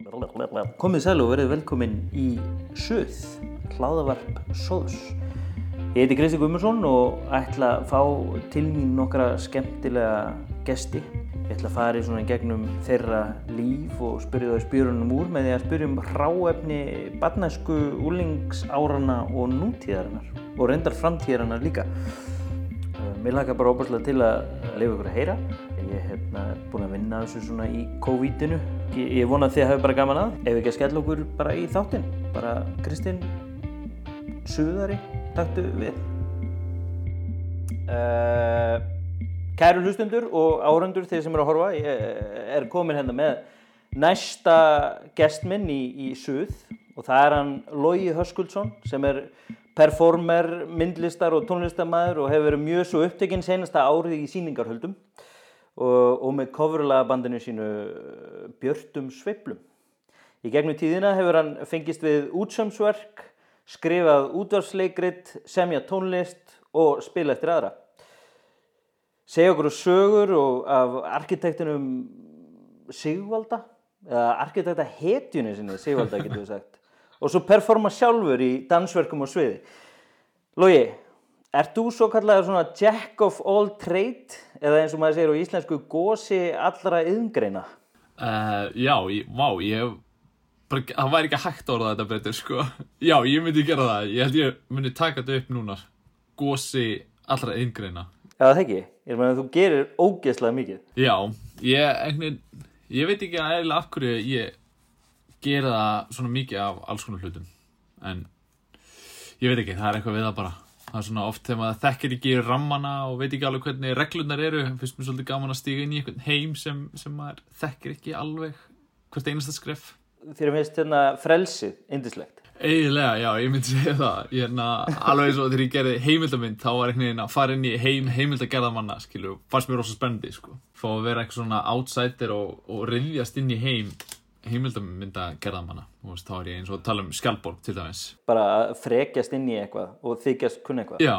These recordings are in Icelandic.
Komið sæl og verið velkomin í Suð, hlaðavarp Sóðs. Ég heiti Kristi Guðmundsson og ætla að fá til mín nokkra skemmtilega gesti. Ég ætla að fara í svona í gegnum þeirra líf og spyrja þau spjörunum úr með því að spyrja um hráefni barnæsku, úlingsárana og nútíðarinnar og reyndar framtíðarinnar líka. Uh, Mér lakar bara óbúrslega til að leifa ykkur að heyra. Ég hef hérna, búin að vinna þessu svona í COVID-inu. Ég, ég vona að þið hafi bara gaman að. Ef ekki að skella okkur bara í þáttinn. Bara Kristinn Suðari, taktu við. Uh, kæru hlustundur og áhundur þeir sem eru að horfa. Ég er komin hérna með næsta gestminn í, í Suð og það er hann Logi Höskuldsson sem er performer, myndlistar og tónlistamæður og hefur verið mjög svo upptekinn senasta árið í síningarhöldum og, og með coverlagabandinu sínu Björtum Sveiflum. Í gegnum tíðina hefur hann fengist við útsömsverk, skrifað útvarsleikrit, semja tónlist og spila eftir aðra. Segja okkur sögur af arkitektinum Sigvalda, eða arkitekta hetjunni sinni Sigvalda getur við sagt og svo performa sjálfur í dansverkum og sviði. Logi, ert þú svo kallega svona jack of all trade eða eins og maður segir á íslensku gósi allra yðngreina? Uh, já, ég, vá, ég hef bara, það væri ekki hægt að orða þetta betur, sko. Já, ég myndi gera það. Ég held ég myndi taka þetta upp núna. Gósi allra yngreina. Já, það ekki. Ég meina þú gerir ógeðslega mikið. Já, ég, einhvern, ég veit ekki að eða af hverju ég gera það svona mikið af alls konar hlutum. En ég veit ekki, það er eitthvað við það bara. Það er svona oft þegar maður þekkir ekki rammana og veit ekki alveg hvernig reglurnar eru. Fyrst mér svolítið gaman að stíga inn í einhvern heim sem, sem maður þekkir ekki alveg hvert einasta skref. Þér finnst hérna frelsið, indislegt. Eiginlega, já, ég myndi segja það ég er alveg eins og þegar ég gerði heimildamind þá var einhvern veginn að fara inn í heim heimildagerðamanna, skilju, fannst mér rosa spennandi sko. fá að vera eitthvað svona outsider og, og reyðjast inn í heim heimildamindagerðamanna og þá er ég eins og að tala um Skjálborg til dæmis Bara frekjast inn í eitthvað og þykjast kunna eitthvað. Já,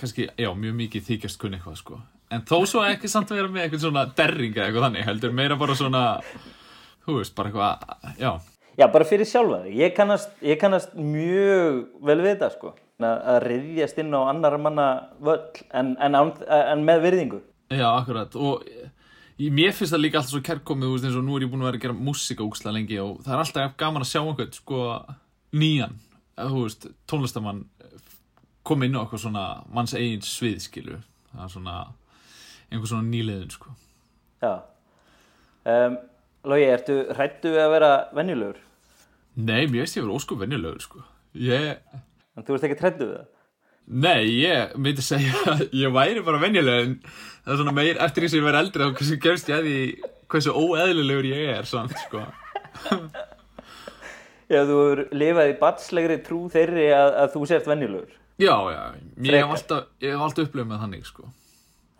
kannski, já, mjög mikið þykjast kunni eitthvað sko. en þó svo ekki samt að vera með eitthvað svona derringa eitthvað þannig, heldur meira bara svona þú veist, bara eitthvað, já Já, bara fyrir sjálfa. Ég kannast, ég kannast mjög vel við þetta, sko. Að, reyðjast inn á annar manna völl en, en, en með virðingu. Já, akkurat og mér finnst það líka alltaf svo kærkomið þú veist eins og nú er ég búin að vera að gera músika úksla lengi og það er alltaf gaman að sjá einhvern sko nýjan, þú veist tónlistamann koma inn á eitthvað svona manns eigin svið skilu það er svona einhver svona nýliðin sko Já. Um, Lógi, ertu hrættu við að vera venjulegur? Nei, mér veist ég verið óskum venjulegur sko ég, En þú ert ekki hrættu við það? Nei, ég myndi segja að ég væri bara venjulegur en það er svona meir, eftir því sem ég verið eldri þá hversu gefst ég að því hversu óeðlilegur ég er samt sko Já, þú hefur lifað í batslegri trú þeirri að, að þú sért venjulegur. Já, já, ég hef alltaf, ég hef alltaf upplifað með þannig, sko.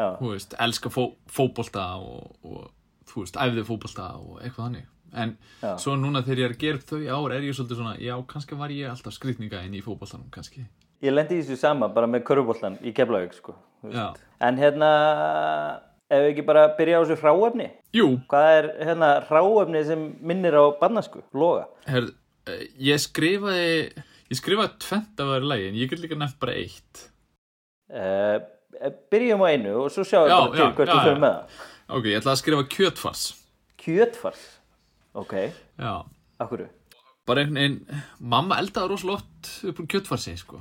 Já. Þú veist, elska fó, fótbolta og, og, þú veist, æfði fótbolta og eitthvað þannig. En Já. svo núna þegar ég er upp þau ár er ég svolítið svona, já, kannski var ég alltaf skrýtninga inn í fótboltanum, kannski. Ég lendi í þessu sama bara með körfuboltan í Keflavík, sko. En hérna, ef við ekki bara byrja á þessu hráefni? Jú, Hvað er hérna hráefni sem minnir á barnasku, loga? herr, eh, ég skrifaði, ég skrifaði tvent af lagi, en ég get líka nefnt bara eitt. Uh, byrjum á einu og svo sjáum við bara til hvert við fyrir með það. Ok, ég ætla að skrifa kjötfars. Kjötfars. Ok, Já. akkur. bara einhvern veginn, mamma eldaði rosalega oft upp úr kjötfarsi, sko.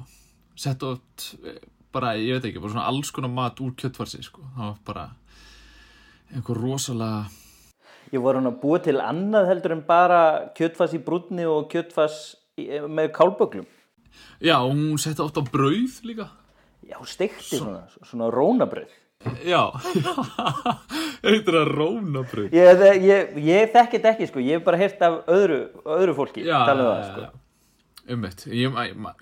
Sett oft, eh, bara, ég veit ekki, bara svona alls konar mat úr kjötfarsi, sko. Það var bara einhver rosalega, Ég voru hann að búa til annað heldur en bara kjötfars í brúnni og kjötfars í, með kálböglum. já, og hún setti oft á brauð líka. Já, steikti svona, svona rónabröð. Já, eitthvað að róna brauð. Ég, ég, ég þekki þetta ekki, sko. Ég hef bara heyrt af öðru, öðru fólki Já, um já, það, já, sko. já. Ummitt, ég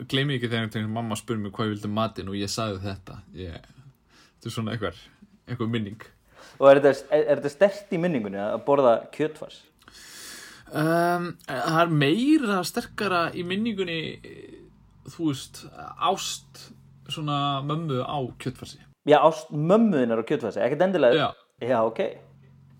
gleymi ekki þegar mamma spurði mig hvað ég vildi matinn og ég sagði þetta. Ég, þetta er svona eitthvað, eitthvað minning. Og er þetta, er, er þetta stert í minningunni að borða kjötfars? Um, það er meira sterkara í minningunni þú veist, ást svona mömmu á kjötfarsi Já, ást mömmuðinnar á kjötfarsi, ekkert endilega. Já. Já, ok.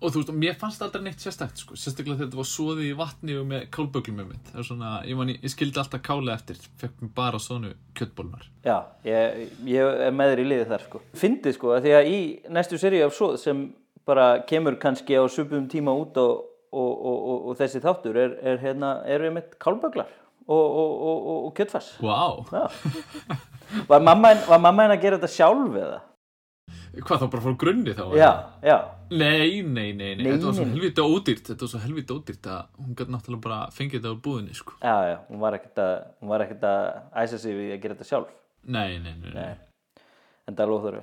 Og þú veist, og mér fannst aldrei neitt sérstakt sko. sérstaklega þegar þetta var soðið í vatni og með kálböglum með mitt það er svona, ég, man, ég skildi alltaf káli eftir fekk mér bara svona kjöttbólnar Já, ég, ég er með þér í liði þar sko. Fyndið sko, að því að í næstu seríu af svoð sem bara kemur kannski á svipum tíma út og, og, og, og, þessi þáttur er, er hérna, eru einmitt kálböglar og, og, og, og, og kjöttfass. Vá, Já. Var mamma, henn- var mamma henn að gera þetta sjálf eða? Hvað þá bara frá grunni þá? Já, já, Nei, nei, nei, nei, þetta var svo helvita ódýrt Þetta var svo helvita ódýrt að hún gæti náttúrulega bara fengið þetta á búðinni sko. já, já, hún var ekkert að, hún var ekkert að æsa sig við að gera þetta sjálf. Nei, nei, nei, nei. En það er lóþóru.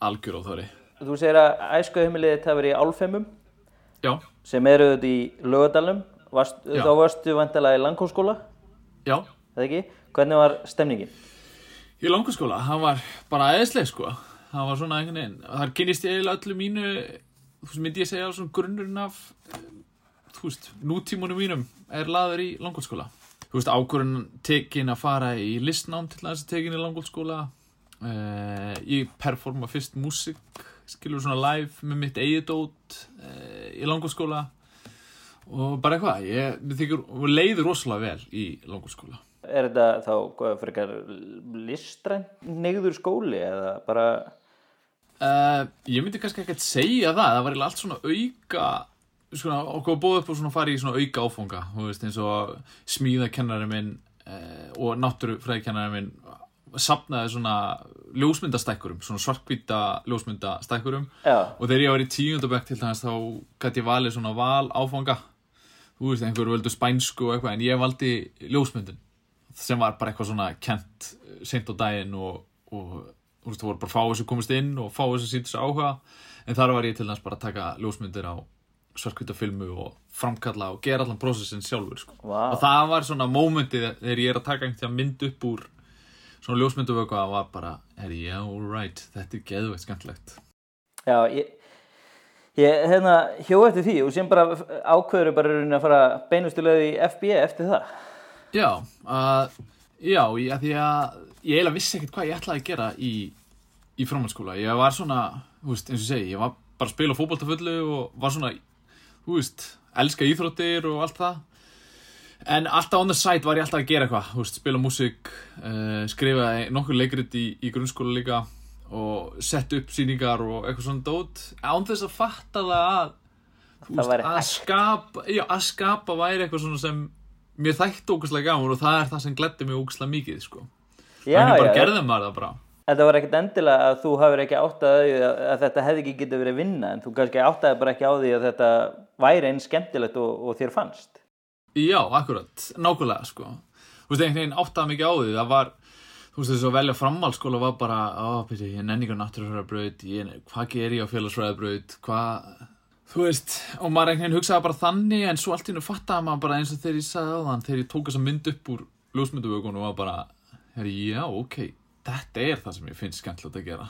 algjör þóri Þú segir að æskuheimilið þetta verið í Álfheimum Já, sem eru þetta í Lögadalum. Varst, þá varstu vantilega í Langkóskóla, já eða ekki? Hvernig var stemningin? Í langarskóla, hann var bara aðeinsleg sko hann var svona einhvern veginn þar kynist ég eiginlega öllu mínu þú veist, myndi ég segja svona grunnurinn af eh, þú veist, nútímunum mínum er laður í langholtskóla þú veist, ákvörðun tekin að fara í listnám til þess að tekin í langholtskóla uh, ég performa fyrst músík skilur svona live með mitt eigið dót uh, í langholtskóla og bara eitthvað ég þykir, og leiður rosalega vel í langholtskóla Er þetta þá hvað, frekar listræn neyður skóli eða bara? Uh, ég myndi kannski ekkert segja það. Það var eiginlega allt svona auka svona, okkur búið upp og svona farið í svona auka áfanga. Þú veist eins og smíðakennari minn uh, og náttúrufræðikennari minn sapnaði svona ljósmyndastækkurum svona svarkvíta ljósmyndastækkurum. Já, og þegar ég var í tíundabæk til dæmis þá gæti ég valið svona val áfanga. Þú veist einhverju völdu spænsku og eitthvað en ég valdi ljósmyndin sem var bara eitthvað svona kent seint á daginn og, og þú veist, það voru bara fáið sem komist inn og sem sýttu sér áhuga en þar var ég til dæmis bara að taka ljósmyndir á svartkvíta filmu og framkalla og gera allan prósessin sjálfur sko. Vá. og það var svona mómentið þegar ég er að taka einhvern mynd upp úr svona ljósmynduvöku að var bara, herri, já, alright þetta er geðveitt skemmtilegt já ég, ég hérna hjó eftir því og sem bara ákveður bara að fara beinustilega í FB eftir það Já, uh, já, ég, því að ég eiginlega vissi ekkert hvað ég ætlaði að gera í, í framhaldsskóla. Ég var svona, þú veist, eins og segi, ég var bara að spila fótboltafullu og var svona, þú veist, elska íþróttir og allt það. En alltaf on the side var ég alltaf að gera eitthvað, spila músík, uh, skrifa nokkur leikrit í, í grunnskóla líka og sett upp sýningar og eitthvað svona dót. Án þess að fatta það að, að skapa, já, að skapa væri eitthvað svona sem mér þætti ógæslega gaman og það er það sem gleddi mig ógæslega mikið, sko. já, Þannig bara já, gerði maður það bara. þetta var ekkert endilega að þú hafur ekki áttað að, að, þetta hefði ekki getið verið vinna en þú kannski áttaði bara ekki á því að þetta væri eins skemmtilegt og, og þér fannst Já, akkurat, nákvæmlega, sko. Þú veist, einhvern veginn áttaði mikið á því, það var, þú veist, þess að velja framhaldsskóla var bara, ó, byrju, ég nenni ekki á náttúrufræðabraut, ég, hvað ger ég á félagsfræðabraut, hvað, þú veist, og maður einhvern veginn hugsaði bara þannig, en svo allt í hennu fattaði maður bara eins og þegar ég sagði á þann, þegar ég tók þessa mynd upp úr ljósmynduvökunum og var bara, herri, já, ok, þetta er það sem ég finnst skemmtilegt að gera.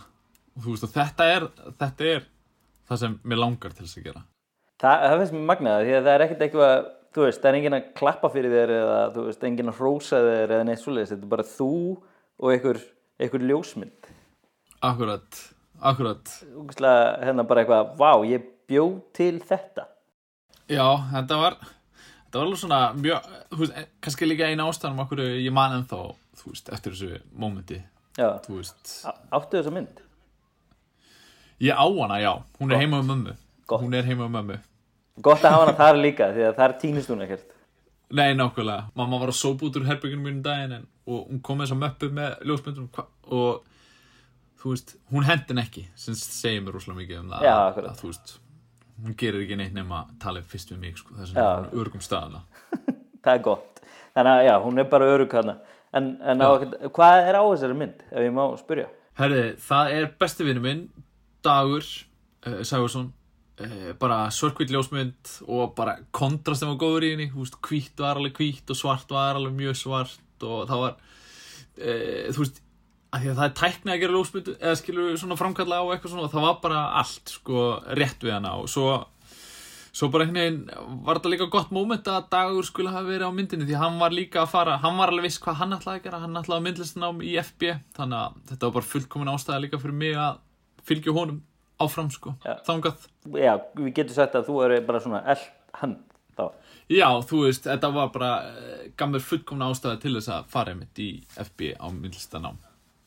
Og þú veist, og þetta er, þetta er það sem mér langar til þess að gera. það, það finnst mér magnaða því að það er ekkert eitthvað þú veist, það er enginn að klappa fyrir þér eða þú veist, enginn að hrósa þér eða neitt svoleiðis, þetta er bara þú og einhver, einhver ljósmynd Akkurat, hérna bara eitthvað, vá, ég bjó til þetta? Já, þetta var þetta var alveg svona mjög, veist, kannski líka eina ástæðan um okkur ég man ennþá, þú veist, eftir þessu mómenti, áttu þessa mynd? Ég á hana, já, hún er heima um mömmu. Gott. hún er heima um mömmu. Gott að hafa hana þar líka því að þar týnist hún ekkert. Nei, nákvæmlega, mamma var að sópa út úr herbygginu mínu daginn en, og hún kom með þessa möppu með ljósmyndum hva- og þú veist, hún hendin ekki sem segir mér rosalega mikið um það Já, að, að, þú veist, hún gerir ekki neitt nema að tala fyrst við mig, sko, þess Já. að hún er örgum staðana Það er gott. Þannig að já, hún er bara örug hana En, en á, hvað er á þessari mynd, ef ég má spyrja? Herði, það er besti vinnu minn Dagur uh, Sægursson uh, bara svörkvitt ljósmynd og bara kontrastin var góður í henni þú veist, hvítt var alveg hvítt og svart var alveg mjög svart og það var uh, þú veist að því að það er tækni að gera ljósmynd eða skilur svona framkalla á eitthvað svona og það var bara allt sko rétt við hana og svo Svo bara einhvern veginn var þetta líka gott moment að Dagur skulle hafa verið á myndinni því hann var líka að fara, hann var alveg viss hvað hann ætlaði að gera, hann ætlaði að myndlistinám í FB þannig að þetta var bara fullkomin ástæða líka fyrir mig að fylgja honum áfram sko, Já. þangað Já, við getum sagt að þú eru bara svona eld. Já, þú veist, þetta var bara gaf mér fullkomna ástæði til þess að fara einmitt í FB á myndlistanám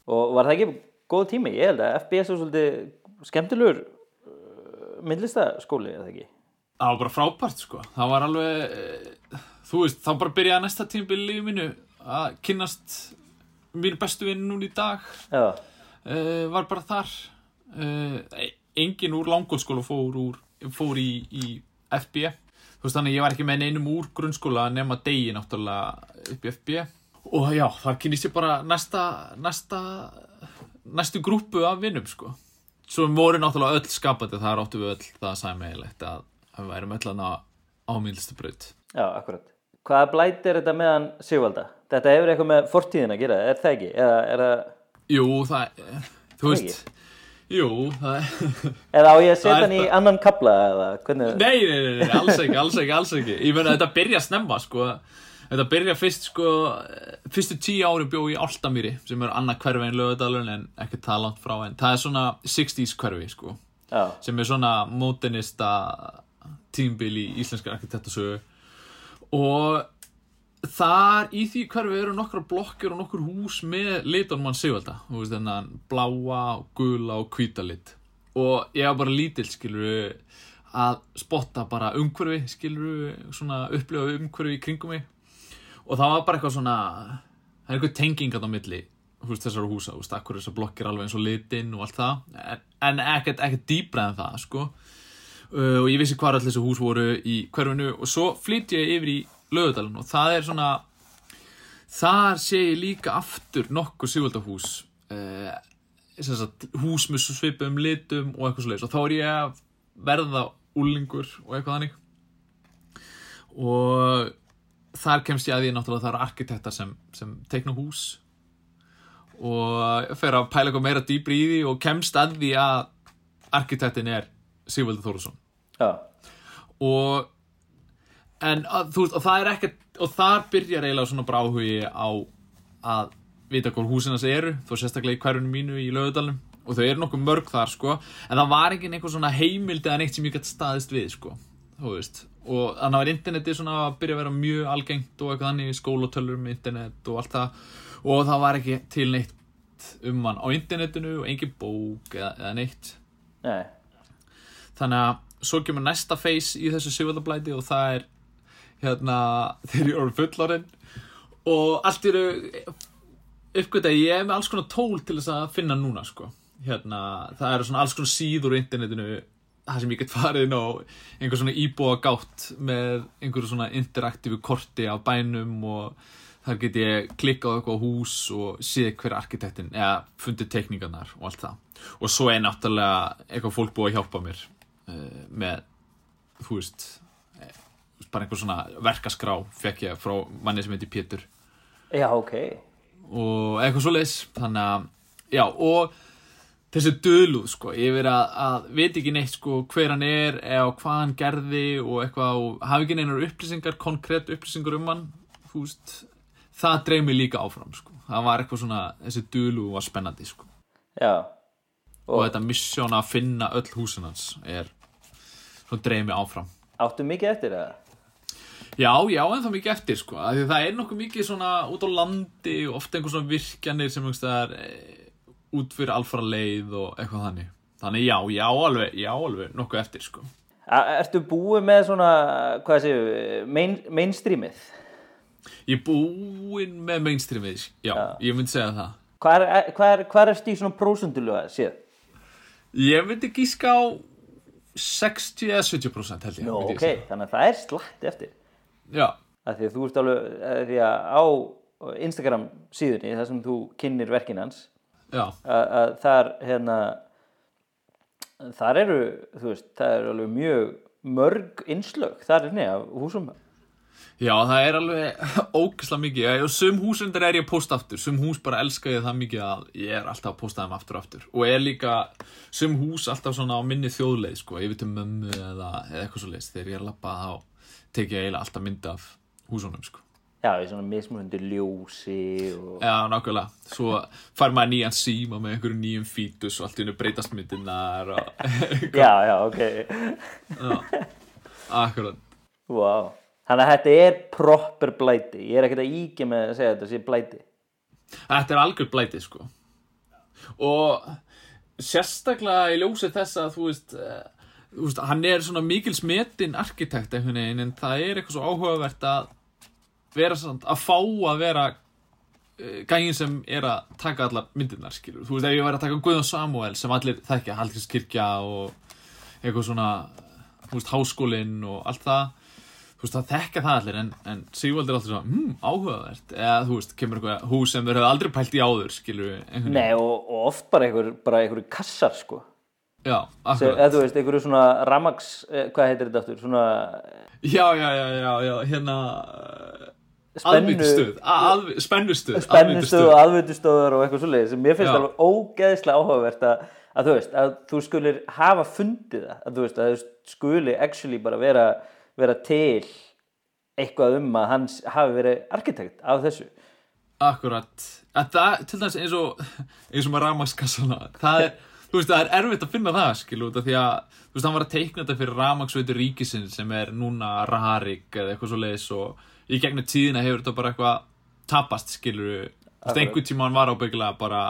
Og var það ekki góð tími? Ég held að FBS er svolítið skemmtilegur uh, myndlistaskóli, er það ekki? Það var bara frábært sko, það var alveg uh, þú veist, þá bara byrjaði næsta tímabil í mínu að kynnast mínu bestu vinn núna í dag. Uh, var bara þar. Uh, engin úr langskóla fór, úr, fór í, í FB þú veist þannig ég var ekki með neinum úr grunnskóla nema degi náttúrulega upp í FB og já, þar kynist ég bara næsta, næsta næstu grúpu af vinnum sko svo voru náttúrulega öll skapandi þar áttu við öll það sæmiðilegt að, að við værum öll að ámýlstu braut já, akkurat. Hvaða blæt er þetta meðan Sigvalda? Þetta hefur eitthvað með fortíðin að gera, er það ekki? Eða, er það, Jú, það, þú veist Jú, það eða á ég að setja er hann í annan kabla eða hvernig? Nei, nei, nei, nei, alls ekki, alls ekki, alls ekki Ég meina þetta byrja snemma sko Þetta byrja fyrst sko Fyrstu tíu ári bjó í Áltamýri sem er annað hverfi en lögadalun en ekki það langt frá en það er svona 60s hverfi sko Já, sem er svona modernista tímbil í íslenskar arkitektasögu og þar í því hverfi eru nokkra blokkir og nokkur hús með litunum hann sigvalda. Þú veist þennan bláa, gula og hvíta lit. Og ég var bara lítill skilur að spotta bara umhverfi skilur svona upplifa umhverfi í kringum mig og það var bara eitthvað svona það er eitthvað tengingat á milli veist, þessar húsa, veist, akkur þessar blokkir alveg eins og litinn og allt það. En, en ekkert, ekkert dýbra en það, sko. Uh, og ég vissi hvað allir þessu hús voru í hverfinu. Og svo flytti ég yfir í lögudalinn og það er svona þar sé ég líka aftur nokkur sigvöldahús uh, hús svo svipum litum og eitthvað svo leiðis og þá er ég að verða úlingur og eitthvað þannig. Og þar kemst ég að því náttúrulega það eru arkitektar sem, sem teikna hús og fer að pæla eitthvað meira dýbri í því og kemst að því að arkitektin er Sigvaldur Þórusson já, og en að, þú veist, og það er ekkert og þar byrjar eiginlega svona bara áhugi á að vita hvað húsin hans eru þó sérstaklega í hverjunum mínu í lögudalum og þau eru nokkuð mörg þar sko en það var ekki einhver svona heimild eða neitt sem ég gætt staðist við sko þú veist. Og þannig var interneti svona að byrja að vera mjög algengt og eitthvað þannig skólatölur með internet og allt það. Og það var ekki til neitt um hann á internetinu og engin bók eða, eða neitt. Nei, þannig að svo kemur næsta face í þessu sigvöldablæti og það er hérna þegar ég eru fullorinn og allt eru uppgöta ég er með alls konar tól til þess að finna núna sko. Hérna það eru svona alls konar síður á internetinu það sem ég get farið inn á einhver svona íbúa gátt með einhverju svona interaktífu korti af bænum og þar get ég klikkað á eitthvað hús og séð hver arkitektin eða fundið tekningarnar og allt það. Og svo er náttúrulega eitthvað fólk búið að hjálpa mér uh, með þú veist eh, bara einhver svona verkaskrá fekk ég frá manni sem heitir Pétur. Já, ok. Og eitthvað svo leis þannig að, já, og þessi döluð, sko, yfir að, að veit ekki neitt, sko, hver hann er eða hvað hann gerði og eitthvað og hafi ekki neinar upplýsingar, konkrétt upplýsingar um hann, veist það dreif mig líka áfram, sko. Það var eitthvað svona, þessi döluð var spennandi, sko. Já, og, þetta missjón að finna öll húsin hans er, svo dreif mig áfram. Áttu mikið eftir það? Já, já, en það mikið eftir, sko það er nokkuð mikið svona út á landi og ofta einhver svona virkjanir sem einhvers staðar e, út fyrir alfara leið og eitthvað þannig þannig já, já, alveg, já, alveg nokkuð eftir, sko Ertu búið með svona, hvað séu, main, mainstreamið? Ég er búinn með mainstreamið, já, ég myndi segja það Hvað er, hvað er, hvað er stíð svona prósundulega séð? Ég myndi gíska á 60 eða 70% held ég ég ok, segja. þannig að það er slætt eftir Já, því að þú ert alveg, því að á Instagram síðunni, þar sem þú kynnir verkin hans já, að, þar hérna þar eru, þú veist, það eru alveg mjög mörg innslög þar inni af húsum. Já, það er alveg ógislega mikið. Og sum húsundar er ég að posta aftur. Sum hús bara elska ég það mikið að ég er alltaf að posta þeim aftur og aftur. Og er líka sum hús alltaf svona á minni þjóðleið sko, yfir til mömmu eða, eða eitthvað svo leiðis þegar ég er að lappa þá tek ég eiginlega alltaf mynd af húsunum sko. Já, í svona mismunandi ljósi og... Já, nákvæmlega. Svo fær maður nýjan síma með einhverju nýjum fítus og allt í hennu breytast myndirnar og... Já, já, ok. Já, akkurat. Vá. Þannig að þetta er proper blæti. Ég er ekkert að íkja með að segja þetta sé blæti. Þetta er algjör blætið, sko. Og sérstaklega í ljósi þess að, þú veist, eh, þú veist, hann er svona mikil smetin arkitekt einhvern veginn, en það er eitthvað svo áhugavert að vera samt, að fá að vera eh, gægin sem er að taka allar myndirnar, skilur. Þú veist, ef ég væri að taka Guðjón Samuel sem allir þekkja, Hallgrímskirkja og eitthvað svona, þú veist, háskólinn og allt það, þú veist, það þekkja það allir, en, en Sigvald er alltaf svona, hm, áhugavert, eða, þú veist, kemur eitthvað hús sem þeir hefur aldrei pælt í áður, skilur, einhvern Nei, og, og oft bara einhver, bara einhver kassar, sko. Já, akkurat. eða þú veist, einhverju svona ramags, eh, hvað heitir þetta aftur? Svona Já, já, já, já, já, hérna Spennu- Aðveitustöð, að, spennustöð spennustöð og aðvöndustöður og eitthvað svoleiðis sem mér finnst Já. alveg ógeðslega áhugavert að, að þú veist, að þú skulir hafa fundið það, að þú veist, að þú skuli actually bara vera, vera til eitthvað um að hans hafi verið arkitekt af þessu. Akkurat. Að það, Til dæmis eins og eins og með rafmagnskassana það er, þú veist, það er erfitt að finna það skilu, út af því að, þú veist, hann var að teikna þetta fyrir rafmagnssveitur ríkisins sem er núna Rarik eða eitthvað svo leiðis og í gegnum tíðina hefur þetta bara eitthvað tapast, skilur þú veist, einhvern tíma hann var ábyggilega bara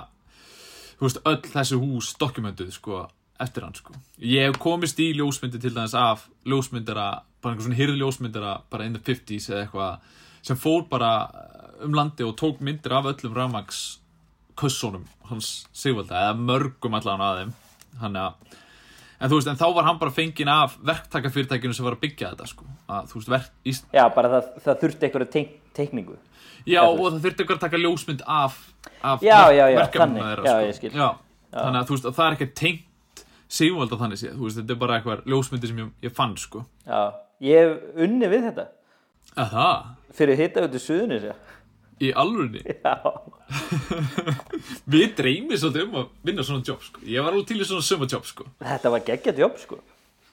þú veist, öll þessi hús dokumentuð, sko, eftir hann, sko. Ég hef komist í ljósmyndi til dæmis af ljósmyndara, bara einhver svona hyrð ljósmyndara bara in the 50s eða eitthvað sem fór bara um landi og tók myndir af öllum rafmags kössunum hans Sigvalda, eða mörgum allan að þeim. Hann að En þú veist, en þá var hann bara fenginn af verktakafyrirtækinu sem var að byggja þetta, sko. Að, þú veist, verk, í, já, bara það, það þurfti einhverja teik, teikningu Já, þú og það þurfti eitthvað að taka ljósmynd af, af Já, já, já, verkefninu þannig. þeirra, Já, sko. ég skil. Já, þannig að þú veist, að það er ekki tengt Sigvalda þannig séð, þú veist, þetta er bara eitthvað ljósmyndi sem ég, ég fann, sko. já, ég hef unni við þetta Að það, fyrir hitta út í suðunis já, í alvörunni, já, við dreymið svolítið um að vinna svona jobb, sko. Ég var alveg til í svona suma jobb, sko. þetta var geggjart jobb sko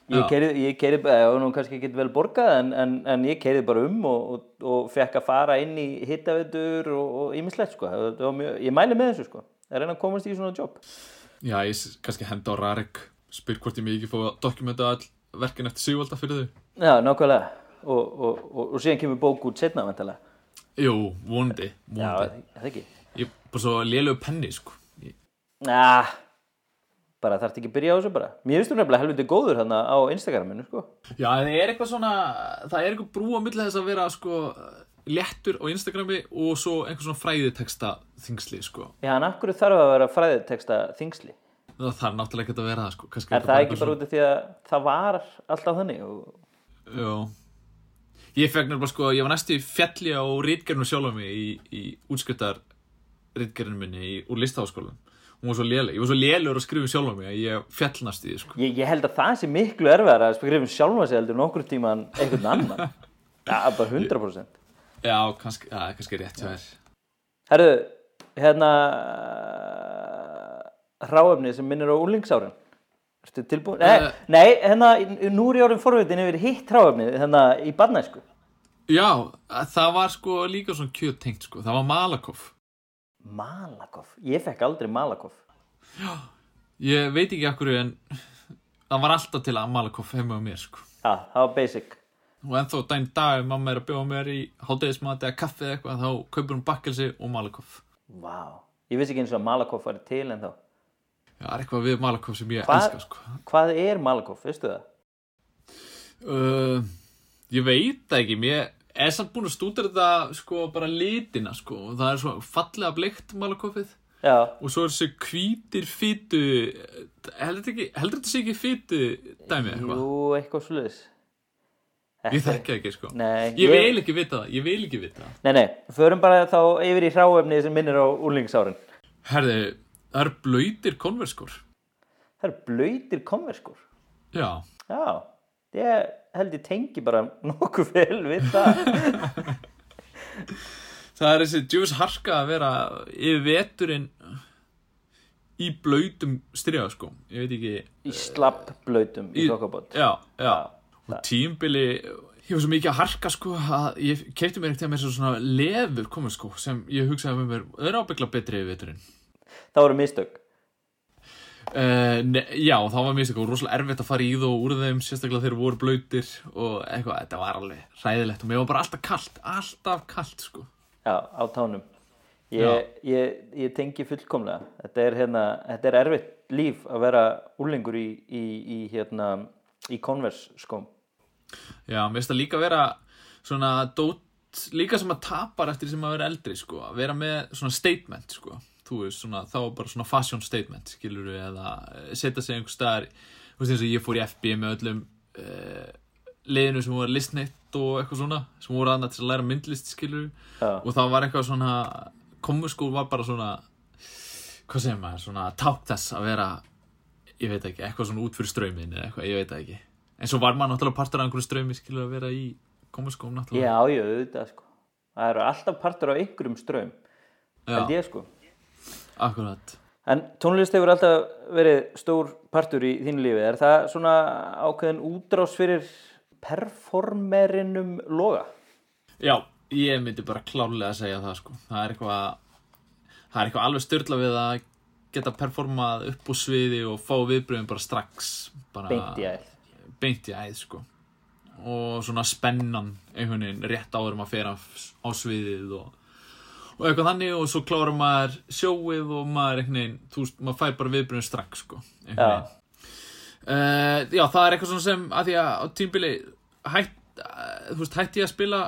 ég Já. keiri, ég keiri, það var nú kannski ekki vel borgað en, en, en ég keiri bara um og, og, og fekk að fara inn í hittaveitur og, og ímislegt sko það var mjög, ég mæli með þessu sko að reyna að komast í svona jobb Já, ég kannski henda á Rarik, spyr hvort ég mig ekki fá að dokumenta all verkin eftir Sigvalda fyrir þau. já, nákvæmlega og, og, og, og síðan kemur bók út setna vantilega Jú, vonandi, já, vonandi. það ekki Ég er bara svo lélegu penni, sko. Ég, Nah, bara þarf ekki að byrja á þessu bara mér finnst þú nefnilega helviti góður þarna á Instagraminu sko Já, það er eitthvað svona, það er eitthvað brú á milli þess að vera, sko, léttur á Instagrami og svo einhver svona fræðiteksta þingsli, sko. já, en hverju þarf að vera fræðiteksta þingsli Það þarf náttúrulega ekki að vera það, sko. Er það ekki bara út af því að það var alltaf þannig og Já. Ég fekk nefnilega, sko, ég var næstu fjalli á rítgerinu sjálf mig í, í útskriftar rítgerinu minni í, úr listaháskólan. Hún var svo léleg, ég var svo lélegur að skrifa sjálf mig að ég fjallnast í því, sko. Ég, ég held að það sé miklu erfiðar að skrifa um sjálfa sig heldur nokkur tíman einhvern annan. Já, bara 100%. Já, kannski, já, kannski rétt, já, er. Herðu, hérna, hráefni sem minnir á úlingsárin. Ertu tilbúin? Nei, Eh. nei, hérna, nú er ég orðin forvitin yfir hitt hráefni, hérna, í barnæsku. Já, það var sko líka svona kjöt tengt, sko. Það var Malakoff. Malakoff. Ég fekk aldrei Malakoff. Ég veit ekki akkur en það var alltaf til að Malakoff heima á mér sko. Já, það var basic. Og ennþá dæn dag mamma er að bjóða mér í hátegismat eða kaffi eða eitthvað þá kaupur hún bakkelsi og Malakoff. Vá. Ég vissi ekki eins og að Malakoff var til en þá. Já, það er eitthvað við Malakoff sem ég Hvað- elska sko. Hvað er Malakoff, veistu það? Uh, ég veit ekki, mér er samt búin að stúdra þetta sko bara litina sko. Og Það er svo fallega bleikt Malakoffið Já, og svo er þessi hvítir fytu, heldur þetta sé ekki fytu dæmi eitthvað? jú, eitthvað sluðis. Ég þekki það ekki sko. Nei, Ég vil ekki vita það, ég vil ekki vita það. Nei, nei, förum bara þá yfir í hráefni sem minnir á úlingsárin. Herði, það eru blöytir konverskor. Það eru blöytir konverskur. Já. Já, ég held ég tengi bara nokkuð vel við það. Það er þessi djöfis harka að vera yfir veturinn í blöytum styrja, sko. Ég veit ekki. Í slapp blöytum í þokkabót. Já, já. Og tímbili Ég var svo mikið að harka sko að ég keipti mér ekkert með svona leður komið sko sem ég hugsaði með mér, það er ábyggla betri við veturinn. Það voru mistök. Uh, ne, já, það var mjög og rosalega erfitt að fara í það og úr þeim sérstaklega þeir voru blöytir og eitthvað, þetta var alveg ræðilegt og mér var bara alltaf kallt, alltaf kallt sko. Já, á tánum. Ég, ég, ég tengi fullkomlega. Þetta er, hérna, þetta er erfitt líf að vera úrlingur í, í, í, hérna, í Converse skóm. Já, mér finnst það líka að vera svona dót, líka sem að tapar eftir sem að vera eldri sko, að vera með svona statement sko þú veist, svona, þá bara svona fashion statement, skilur við, eða eh, setja sig einhver staðar, þú veist eins og ég fór í FB með öllum uh, liðinu sem voru listneitt og eitthvað svona, sem voru aðnað til að læra myndlist, skilur við, Já. og það var eitthvað svona, komuskól var bara svona, hvað segir maður, svona tákt þess að vera, ég veit ekki, eitthvað svona út fyrir ströymin eða eitthvað, ég veit ekki, en svo var maður náttúrulega partur af einhverju ströymi, skilur að vera í komuskóm náttúrulega. Já, já, auðvitað sko. Það eru alltaf partur á einhverjum ströym, held ég sko. Akkurat. En tónlist hefur alltaf verið stór partur í þínu lífi. Er það svona ákveðin útrás fyrir performerinum loga? Já, ég myndi bara klálega að segja það sko. Það er eitthvað, það er eitthvað alveg styrla við að geta performað upp á sviði og fá viðbröðum bara strax. Bara Beint í æð. Beint í æð sko. Og svona spennan einhvern veginn rétt áður um að fera á sviðið og, og eitthvað þannig og svo klárar maður sjóið og maður einhvern veginn, þú veist, maður fær bara viðbröðum strax sko. einhvern Já. veginn. Uh, já, það er eitthvað svona sem að því að á tímbili hætt, uh, þú veist, hætti ég að spila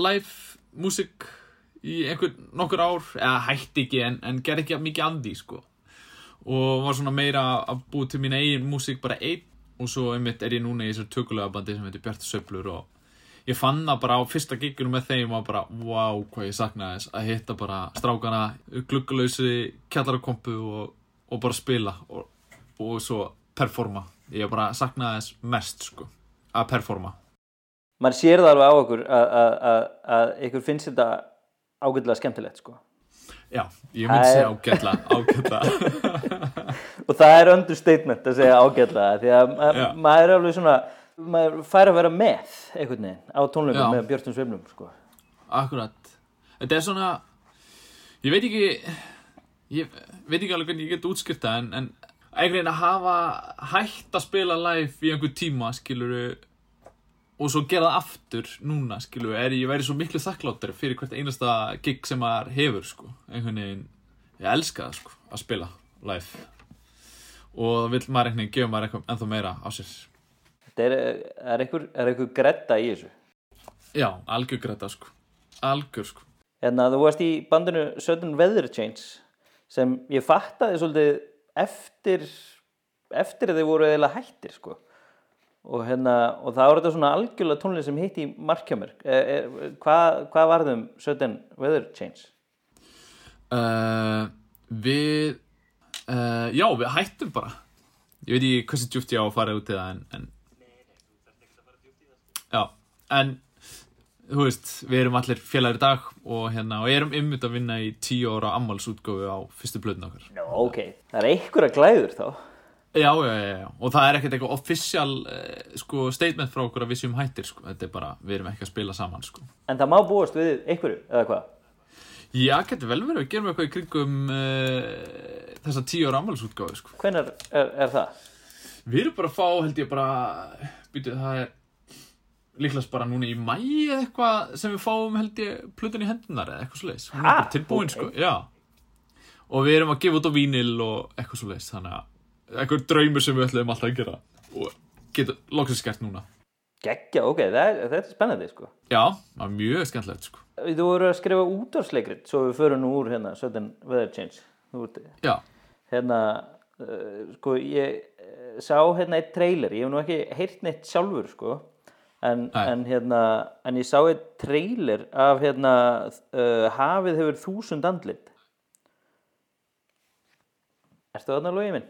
live músík í einhver nokkur ár eða hætti ekki en, en gerði ekki mikið andi sko og var svona meira að búi til mín eigin músík bara einn og svo einmitt er ég núna í þessu tökulega bandi sem heitir Bjartur Söflur og ég fann það bara á fyrsta gigginu með þeim og bara, wow, hvað ég saknaði þess að hitta bara strákana gluggalausi kjallarakompu og, og bara spila og, og svo performa. Ég bara saknaði þess mest sko að performa. Man sér það alveg á okkur að, ykkur finnst þetta ágætlega skemmtilegt sko. já, ég myndi Það er- segja ágætla ágætla Og það er understatement að segja ágætlega því að maður er alveg svona, maður fær að vera með einhvern veginn á tónleikum með Björnstum Sveiflum sko. Akkurat. Þetta er svona Ég veit ekki Ég veit ekki alveg hvernig ég get útskýrta en, en einhvern veginn að hafa hætt að spila live í einhver tíma skiluru og svo gera það aftur núna skiluru er ég væri svo miklu þakkláttur fyrir hvert einasta gig sem maður hefur sko. Einhvern veginn ég elska það sko að spila live. Og vill maður einhvern veginn gefa maður eitthvað ennþá meira á sér er, er, einhver, er einhver gretta í þessu. Já, algjör græta sko algjör sko Hérna, þú varst í bandinu Sudden Weather Change sem ég fattaði svolítið eftir, eftir að þeir voru eða hættir sko. og, hérna, og það var þetta svona algjörlega tónlið sem hitt í markjámer hvað, hvað varðum Sudden Weather Change? uh, Við uh, Já, við hættum bara Ég veit ekki hversu djúpt ég á að fara út í það en, en Já, en þú veist, við erum allir félagar í dag og hérna, og erum ymmut að vinna í tíu ára ammálsútgófu á fyrstu blöðin okkar Nó, ok, það er einhverja glæður þá Já, já, já, já, og það er ekkert eitthvað official uh, sko, statement frá okkur að við séum hættir sko. þetta er bara, við erum ekki að spila saman sko. en það má búast við einhverju, eða hvað? Já, getur vel verið, við gerum eitthvað í kringum uh, þessa tíu ára ammálsútgófu sko. Hvenær er, er það? Við erum bara að fá, held ég bara er líklegast bara núna í mæi eða eitthvað sem við fáum, held ég, plötun í hendunar eða eitthvað svoleiðis. Hún er bara tilbúin, sko, já. Og við erum að gefa út á vínil og eitthvað svoleiðis Þannig að eitthvað draumur sem við ætlum alltaf að gera Og getur loksins gert núna. Gekkja, ok, er, þetta er spennandi sko. Já, það er mjög skemmtilegt, sko. Þú voru að skrifa útvarsleikrit svo við förum nú úr hérna Sudden Weather Change. Já, hérna uh, sko ég uh, sá hérna eitt trailer ég hef nú ekki heyrt neitt sjálfur sko en, en hérna en ég sá eitt trailer af hérna uh, hafið hefur þúsund andlit Ertu þarna logið minn?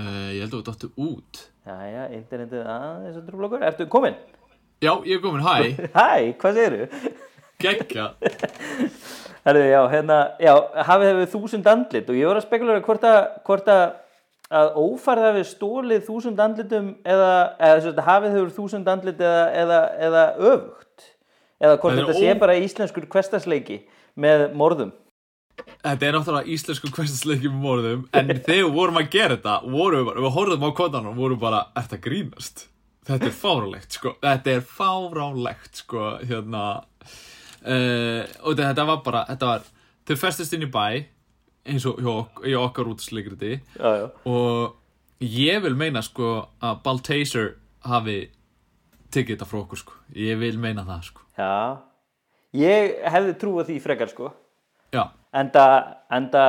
uh, ég held að þú dottu út Jæja, internetið aðeins að trúblokur Ertu komin? Já, ég er komin, hæ, Hæ, hvað segirðu? geggja Herðu, já, hérna, já, hafið hefur þúsund andlit og ég var að spekulera hvort að, að ófærð hafi stólið þúsund andlitum eða, eða sagt, hafið hefur þúsund andlit eða, eða, eða öfugt? Eða hvort er þetta sé ó- bara íslenskur hverstasleiki með morðum? Þetta er náttúrulega íslensku hverstasleiki með morðum en þegar vorum að gera þetta vorum við við horfðum á konan og vorum bara ert að grínast? Þetta er fárálegt sko, þetta er fárálegt sko, hérna uh, og þetta- þetta var bara þetta var, þau festist inn í bæ eins og hjá, í okkar útsleikriti og ég vil meina sko að Baltaser hafi tekið þetta frá okkur sko, ég vil meina það sko, já. Ég hefði trúið því frekar sko. Já. Enda, enda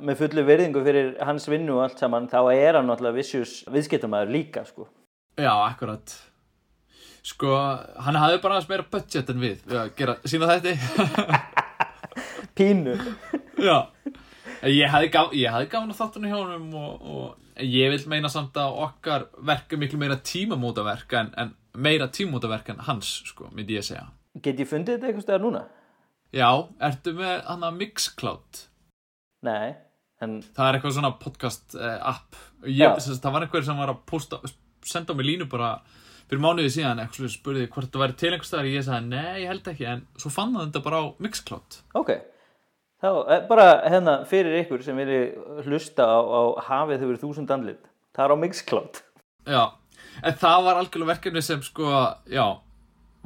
með fullu virðingu fyrir hans vinnu og allt saman þá er hann náttúrulega vissjus viðskiptamæður líka sko. Já, akkurat. Sko, hann hafði bara aðeins meira budget en við við að gera sína þetta pínu. Já Ég hafði, hafði gafin að þáttunum hjá honum og, og ég vil meina samt að okkar verk er miklu meira tímamótaverk en, en meira tímamótaverk en hans, sko, myndi ég segja. Get ég fundið þetta eitthvað stöðar núna? Já, ertu með hann að Mixcloud? Nei, en Það er eitthvað svona podcast uh, app. Ég, sagt, Það var einhver sem var að posta senda á mig línu bara fyrir mánuði síðan eitthvað spurði hvort það væri til einhvers staðar. Ég sagði nei, ég held ekki en svo fann það þetta bara á Mixcloud. Ok þá, eh, bara hérna fyrir ykkur sem vilji hlusta á, á hafið hefur þúsund andlit það er á Mixcloud Já, en það var algjörlega verkefni sem sko, já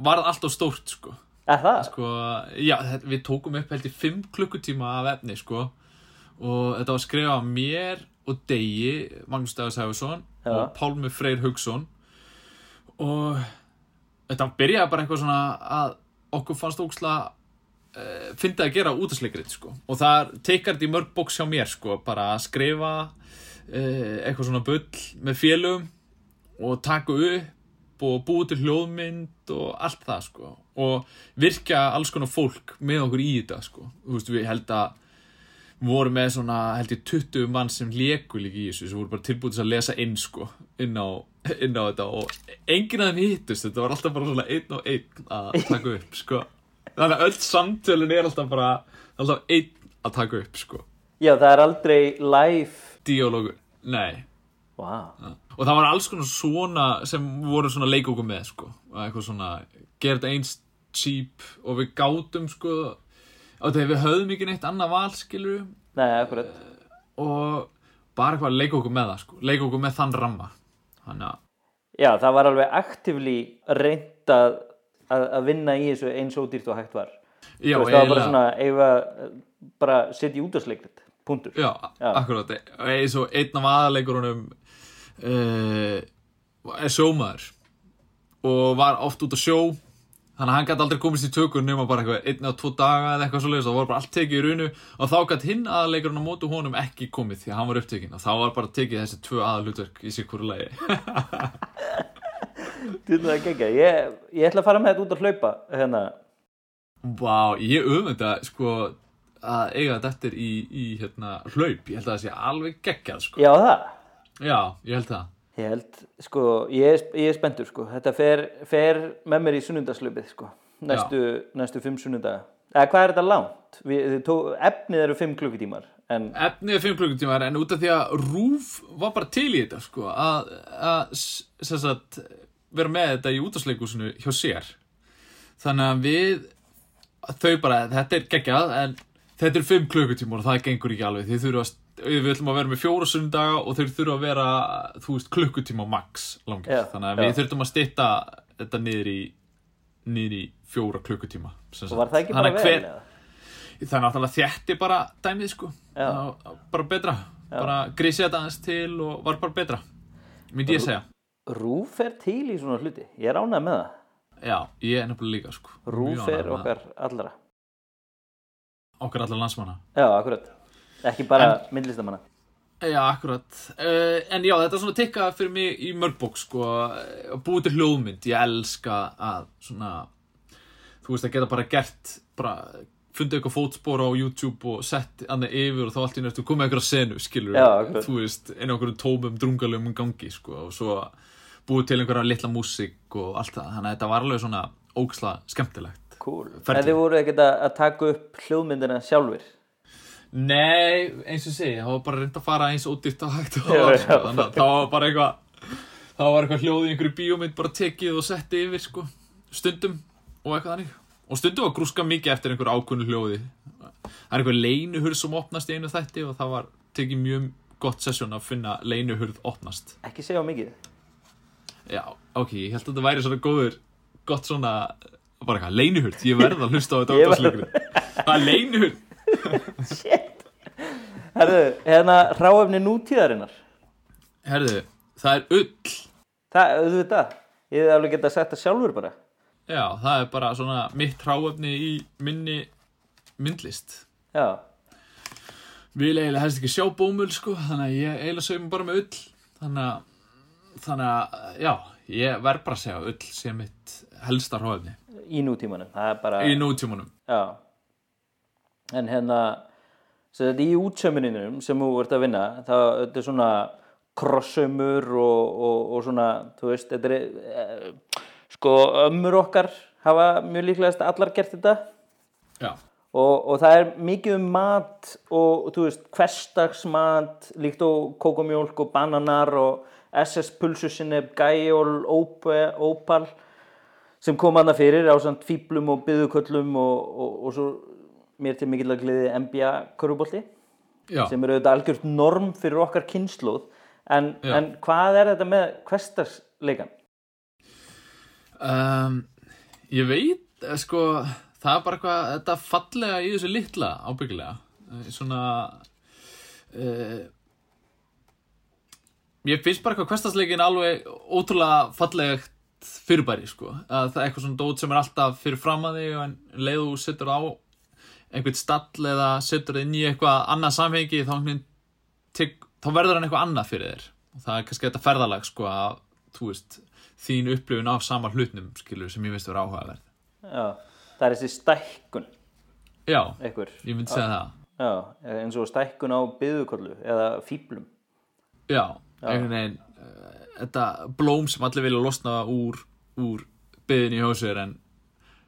varð alltaf stórt sko, er það? sko já, við tókum upp held í 5 klukkutíma af efni sko og þetta var skrifað af mér og Degi, Magnús Dagur Sæfarsson Já. og Pálmi Freyr Haugsson og þetta byrjaði bara eitthvað svona að okkur fannst óksla uh, fyndið að gera útasleikrið sko. Og það teikar þetta í mörg bóks hjá mér sko bara að skrifa uh, eitthvað svona bull með félum og taka upp og búið til hljóðmynd og allt það sko. Og virka alls konar fólk með okkur í þetta sko. Þú veist við held að voru með svona held ég 20 mann sem léku líka í þessu sem voru bara tilbúið til að lesa inn sko inn á, inn á þetta. Og enginn af þeim hittust þetta var alltaf bara svona einn og einn að taka upp sko þannig að öll samtölun er alltaf bara alltaf einn að taka upp sko. Já, það er aldrei live. Dialógu, nei. Wow. og það var alls konar svona sem voru svona leik okkur með sko. Eitthvað svona, þetta eins cheap og við gátum sko. Og þegar við höfðum ekki neitt annað val skilur nei, akkurat. Og bara eitthvað að leika okkur með það sko. leika okkur með þann ramma. Þannig að, já, það var alveg aktivlí reynd að, að, að vinna í þessu eins ódýrt og hægt var. Já, veist, það var bara svona eiga, bara setja í útastleikrit punktur. Já, Já. akkurat. Eins og einn af aðaleikurunum uh, er sjómaður. Og var oft út á sjó. Þannig að hann gæti aldrei komist í tökur nema bara eitthvað einn eða tvo daga eða eitthvað svo leiðis og var bara allt tekið í runu og þá gæti hinn aðaleikurinn á mótu honum ekki komið því að hann var upptekinn. Og þá var bara tekið þessi tvö aðalutverk í sig hverju lagi Þetta er geggjað. ég, ég ætla að fara með þetta út að hlaupa hérna. Vá, ég öfunda sko að eiga þetta eftir í, í hérna, hlaup, ég held að það sé alveg geggjað sko. já það Já, ég held það ég held, sko, ég ég er spenntur sko. þetta fer, fer með mér í sunnundaslaupið sko. næstu, næstu fimm sunnundaga eða hvað er þetta langt? Við, tó, efnið eru fimm klukkutímar en Efnið er 5 klukkutímar en út af því að Rúf var bara til í þetta sko að, að sagt, vera með þetta í útastleikusinu hjá sér. Þannig að við þau bara, þetta er geggjað en þetta er 5 klukkutímar og það gengur ekki alveg. Þið þurfa að við ætlum að vera með fjóra sundaga og þeir þurfa að vera þú veist klukkutíma max langir. Já, þannig að já. við þurftum að stytta þetta niður í niður í fjóra klukkutíma sem og var það ekki Þannig bara að hver- það er náttúrulega þjætti bara dæmið sko. Það- bara betra. Bara grísið þetta aðeins til og var bara betra myndi ég segja Rúf er til í svona hluti. Ég er ánægð með það. Já, ég er nefnilega líka sko. Rúf er okkar allra. Okkar allar landsmanna. Já, akkurat. Ekki bara myndlistamanna já, akkurat. Uh, en já, þetta er svona tikkað fyrir mig í mörgbók sko. Að búið til hljóðmynd. Ég elska að svona þú veist að geta bara gert bara fundið eitthvað fótspor á YouTube og sett annað yfir og þá allt í nefntu komið eitthvað senu skilur Já, akkurat. þú veist, á einhverjum tómum drungalöfum gangi sko og svo búið til einhverja litla músík og allt það þannig að þetta var alveg svona óksla skemmtilegt cool. En þið voru ekkert að að taka upp hljóðmyndina sjálfur Nei, eins og segi, það var bara reynd að fara eins ódýrt og hægt og var, sko. þannig að það var bara eitthvað það var eitthvað hljóð í einhverju bíómynd bara tekið og setti yfir sko stundum og eitthvað þannig og stundum var grúska mikið eftir einhver ákunnu hljóði það er einhver leinuhurð sem opnast í einu þætti og það var tekið mjög gott sessjón að finna leinuhurð opnast Ekki segja mikið. Já, ok, ég held að þetta væri svona góður gott svona, bara eitthvað, leinuhurð ég verð að hlusta á þetta átasleikur það er leinuhurð Shit. Herðu, hérna ráefni nútíðarinnar. Herðu, það er ull Það, auðvitað. Ég hef alveg getað sagt það sjálfur bara. Já, það er bara svona mitt hráefni í minni myndlist. Já. Vil eiginlega helst ekki sjá bómul, sko, þannig að ég eiginlega sögum bara með ull. Þannig að, þannig að, já, ég verð bara að segja ull sé mitt helsta hráefni Í nútímanum. Það er bara... í nútímanum. Já. En hérna, sem þetta í útsömmuninum sem þú ert að vinna, það þetta er svona krossömmur og, og, og svona, þú veist, þetta er, eh, sko, ömmur okkar hafa mjög líklegast allar gert þetta. Og, og það er mikið um mat og, þú veist, hverstagsmat líkt og kókomjólk og bananar og SS pulsusinneb, gæjól, ópal sem kom hana fyrir á samt fíblum og byðuköllum og, og, og svo mér til mikill að gleði NBA körfubolti já, sem eru auðvitað algjört norm fyrir okkar kynnslóð en, en hvað er þetta með hverstagsleikan? Um, ég veit, eh, sko, það er bara eitthvað, þetta fallega í þessu litla ábyggilega. Eh, Svona, uh, ég finnst bara eitthvað hverstasleikin alveg ótrúlega fallegt fyrirbæri, sko. Að það er eitthvað svona dót sem er alltaf fyrir fram að þig og en um leið og setur á einhvern stall eða setur það inn í eitthvað annað samhengi þá, þá verður hann eitthvað annað fyrir þér. Og það er kannski þetta ferðalag, sko, að, þú veist, þín upplifun af sama hlutnum, skilur, sem ég finnst vera áhugaverð. Já, það er þessi stækkun Já, einhver ég myndi segja það. Já, eins og stækkun á byðukollu eða fíblum. Já, einhvern veginn uh, þetta blóm sem allir vilja losna úr, úr byðinni hjá sér en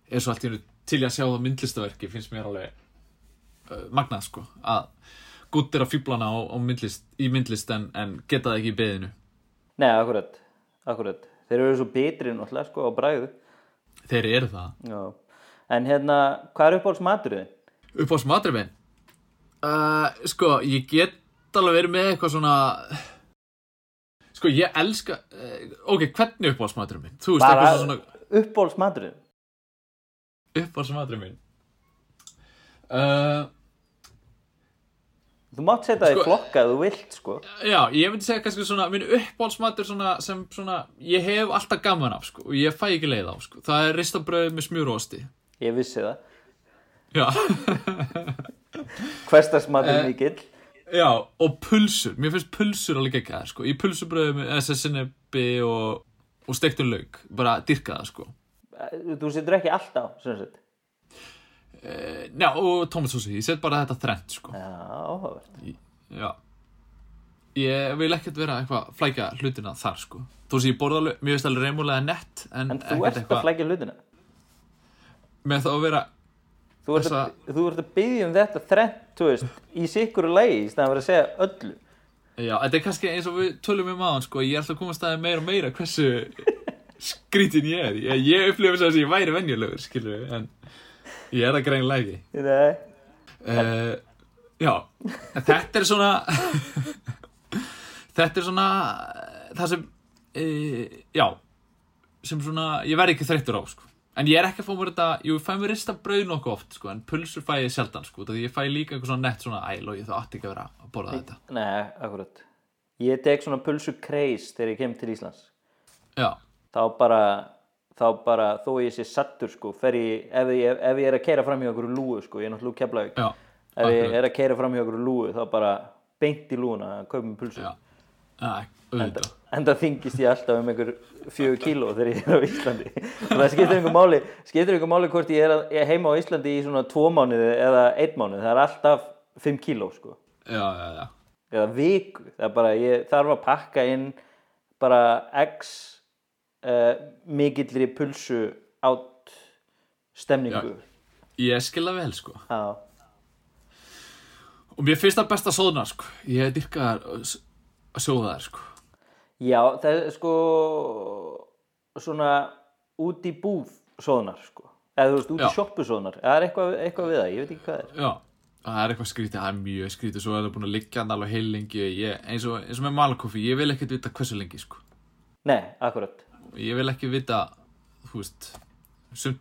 er svo allt í hennu til í að sjá það myndlistaverki finnst mér alveg uh, magnað sko að guttir að fýblana á, á myndlist, í myndlist en, en geta það ekki í byðinu Nei, akkurat, akkurat. Þeir eru svo betri náttúrulega sko á bræðu. þeir eru það Já. En hérna, hvað er uppáhalds maturinn? upp á smatrifin uh, sko, ég get alveg verið með eitthvað svona sko, ég elska uh, ok, hvernig upp á smatrifin þú veist, Bara svona uppáhalds maturinn. uppáhaldsmaturinn minn uh, Þú mátt setja það Sko- í flokka ef þú vilt sko. já, ég myndi segja kannski svona minn uppáhaldsmatur svona, sem svona ég hef alltaf gaman af sko, og ég fæ ekki leið á sko. það er ristabröð með smjúrósti Ég vissi það. já, Hverstagsmatur Eh. mikill. já, og pulsur mér finnst pulsur alveg ekki að sko. í pulsubröðu með SS-sinnebi og, og stektun lauk, bara dyrka það sko Þú setur ekki allt á, sem sagt. Uh, já, og tomatsósi, ég set bara þetta þrennt sko Já, áhugavert. Já Ég vil ekkert vera eitthvað að flækja hlutina þar sko Þú veist ég borða alveg, mér finnst alveg reymulega nett En, En þú ert að flækja hlutina. Með þá að vera Þú ert, að, þú ert að byggja um þetta þrennt, þú veist, í sikkuru lagi í staðan fyrir að segja öllu. Já, þetta er kannski eins og við tölum um aðan sko Ég er alltaf að komast að meira og meira hversu skrítin ég er Ég, ég upplifa þess að ég væri venjulegur, skilur En ég er það greinlega ekki Nei. uh, Já, þetta er svona Þetta er svona eh, Það sem uh, Já Sem svona, ég verð ekki þreyttur á sko. En ég er ekki að fá mér þetta Jú, ég fæ mér rista brauð nokkuð oft sko, En pulsur fæ ég sjaldan sko, Því ég fæ líka eitthvað svona nett svona Æ, logi, það átti ekki að vera að borða þetta Nei, akkurat. Ég tek svona pulsu kreis þegar ég kem til Íslands. Já, Þá bara, þá bara, þó ég sé sattur, sko, fer ég, ef ég, ef ég er að keira fram í okkur lúu, sko, ég er náttúrulega keflaug. Ef ég akkurat. er að keira fram í okkur lúu, þá bara beint í lúuna að kaupa mér pulsu. já Æ, auðvitað En það þingist ég alltaf um einhver fjögur kíló þegar ég er á Íslandi. Og það skiptir einhver máli, skiptir einhver máli hvort ég er, að, ég er heima á Íslandi í svona tvo mánuði eða einn mánuði. Það er alltaf fimm kíló, sko. Já, já, já eða viku það er bara, ég þarf að pakka inn bara x uh, mikillri pulsu átt stemningu Ég skilða vel sko já, Og mér finnst það best að sóðna, sko. Ég dyrka að sjóða þær, sko. Já, það er sko svona út í búð soðnar sko. eða þú veist, út í Já. sjoppu soðnar það er eitthvað, eitthvað við það, ég veit ekki hvað það er Já, það er eitthvað skrítið, það er mjög skrítið, svo er það búin að liggja hann alveg heil lengi, ég, eins, og, eins og með malakoffi, ég vil ekkert vita hversu lengi, sko. Nei, akkurat, Ég vil ekki vita, þú veist,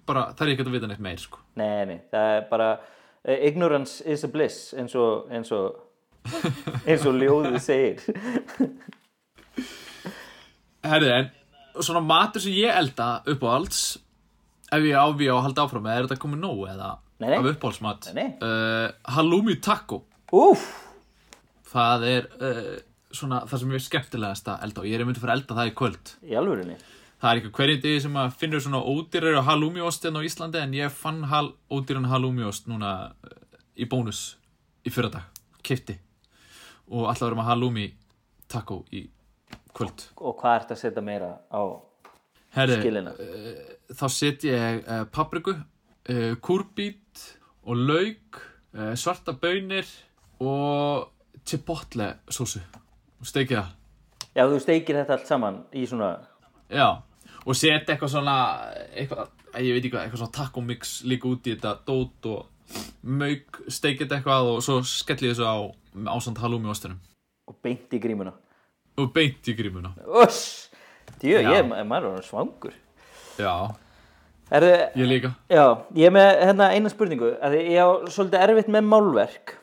bara, það er ekkert að vita neitt meir, sko. nei, nei, það er bara uh, ignorance is a bliss eins og eins og eins og ljóðið segir Herði, en svona matur sem ég elda upp á alls, ef ég áví á að halda áfram, er þetta komið nóg, eða Nei, nei. af uppáhaldsmat? Uh, halloumi taco. Úf, Það er uh, svona það sem er skemmtilegast að elda og ég er myndið fyrir að elda það í kvöld. í alvörinni Það er ekki hverjum degi sem að finnur svona ódýrar halloumi-ost hérna á Íslandi en ég fann hal, ódýran halloumi-ost núna uh, í bónus í fyrradag, kifti og alltaf verðum að halloumi taco í kvöld. og hvað ert að setja meira á Herri, skilina þá set ég uh, papriku, uh, kúrbít og lauk, uh, svarta baunir og chipotle sósu og steikið það. Já, þú steikir þetta allt saman í svona Já, og set eitthvað svona, eitthvað, að ég veit ekki hvað, eitthvað svona taco mix líka út í þetta dót og mauk, steikið þetta eitthvað og svo skelli ég þessu á ásand halloumi ostunum og beint í grímuna og beint í grímuna. Uss, djú, Já. ég, maður er orðinn svangur Já, Erðu, ég líka. Já, ég er með hérna eina spurningu ég á svolítið erfitt með málverk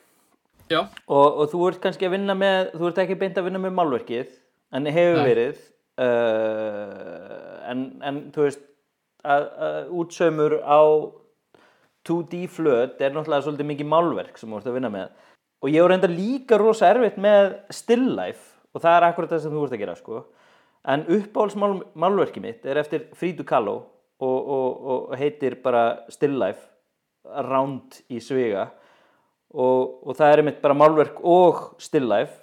og, og þú ert kannski að vinna með þú ert ekki beint að vinna með málverkið en hefur Nei. verið uh, en, en þú veist að, að útsaumur á 2D flöt er náttúrulega svolítið mikið málverk sem þú ert að vinna með og ég er reynda líka rosa erfitt með still life og það er akkurat það sem þú ert að gera sko. en uppáhalds mál, málverki mitt er eftir Frídu Kalló og, og, og heitir bara still life round í sviga og, og það er einmitt bara málverk og still life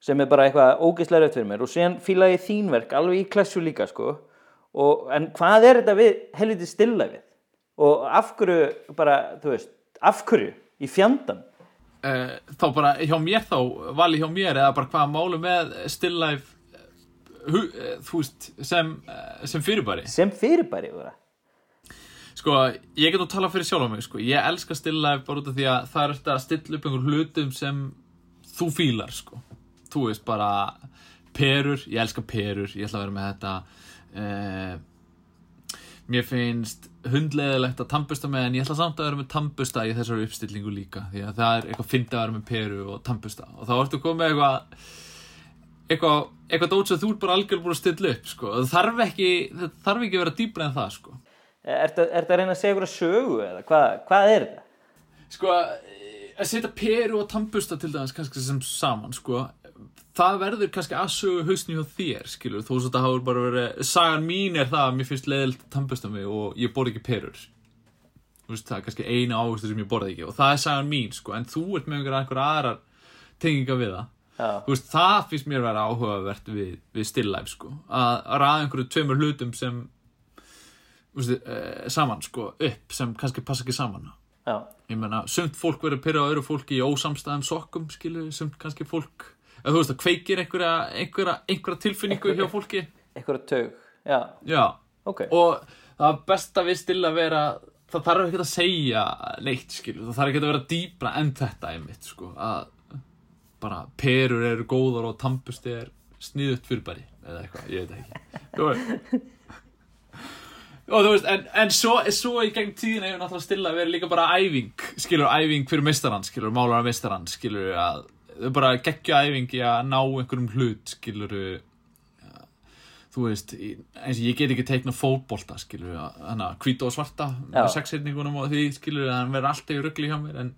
sem er bara eitthvað ógeðslega rétt fyrir mér og síðan fíla ég þín verk alveg í klessu líka sko og, en hvað er þetta við helviti still lifeið og af hverju bara, þú veist, af hverju í fjandan uh, þá bara hjá mér þá, vali hjá mér eða bara hvaða málu með still life hu, uh, þú veist, sem, sem fyrirbæri. sem fyrirbæri bara. Sko, ég get nú tala fyrir sjálf á mig, sko. Ég elska still life bara út af því að það er þetta að stilla upp einhver hlutum sem þú fílar, sko. Þú veist, bara perur, ég elska perur, ég ætla að vera með þetta. Uh, mér finnst hundleðilegt að tampusta með en ég ætla samt að vera með tampusta í þessari uppstillingu líka því að það er eitthvað fyndið að vera með peru og tampusta og þá ertu komið eitthvað eitthvað, eitthvað dót sem þú ert bara algjörlega búin að stilla upp sko. það þarf ekki, það þarf ekki að vera dýbra en það sko. Er þetta að reyna að segja ykkur að sögu eða hvað, hvað er þetta? sko, að setja peru og tampusta til dæmis kannski sem saman sko, það verður kannski að sögu hausni hjá þér, skilur, þó svo þetta hafur bara verið, sagan mín er það að mér finnst leiðilt að tampusta mig og ég borð ekki perur. Þú veist, það er kannski eina áhustu sem ég borði ekki og það er sagan mín, sko, en þú ert með einhverja aðrar tenginga við það. Já, þú veist, það finnst mér vera áhugavert við, við still life, sko að, að ræða einhverju tveimur hlutum sem veist, uh, saman, sko, upp sem kannski passa ekki saman. Já, ég meina, sumt fólk verður pyrrað á öðru fólki í ósamstæðum sokkum, skilur, sumt kannski fólk, eða þú veist, það kveikir einhverja, einhverja, einhverja tilfinningu hjá fólki. að taug Já, já, ok. Og það besta við still að vera það þarf ekki að segja neitt, skilur, það þarf ekki að vera dýpra en þetta einmitt, sko, að bara perur eru góðar og tampusti er sniðut fyrirbæri eða eitthvað, ég veit ekki. Og þú veist, en, en svo, svo í gegn tíðina hefur náttúrulega stilla verið líka bara æfing skilur, æfing fyrir mistarann, skilur, málar mistarann skilur, að þau bara geggja æfing í að ná einhverjum hlut skilur þú veist, eins og ég get ekki teikna fótbolta, skilur, þannig að hvíta og svarta Já. með sexhyrningunum og því, skilur, að hann verður alltaf í ruggli hjá mér, en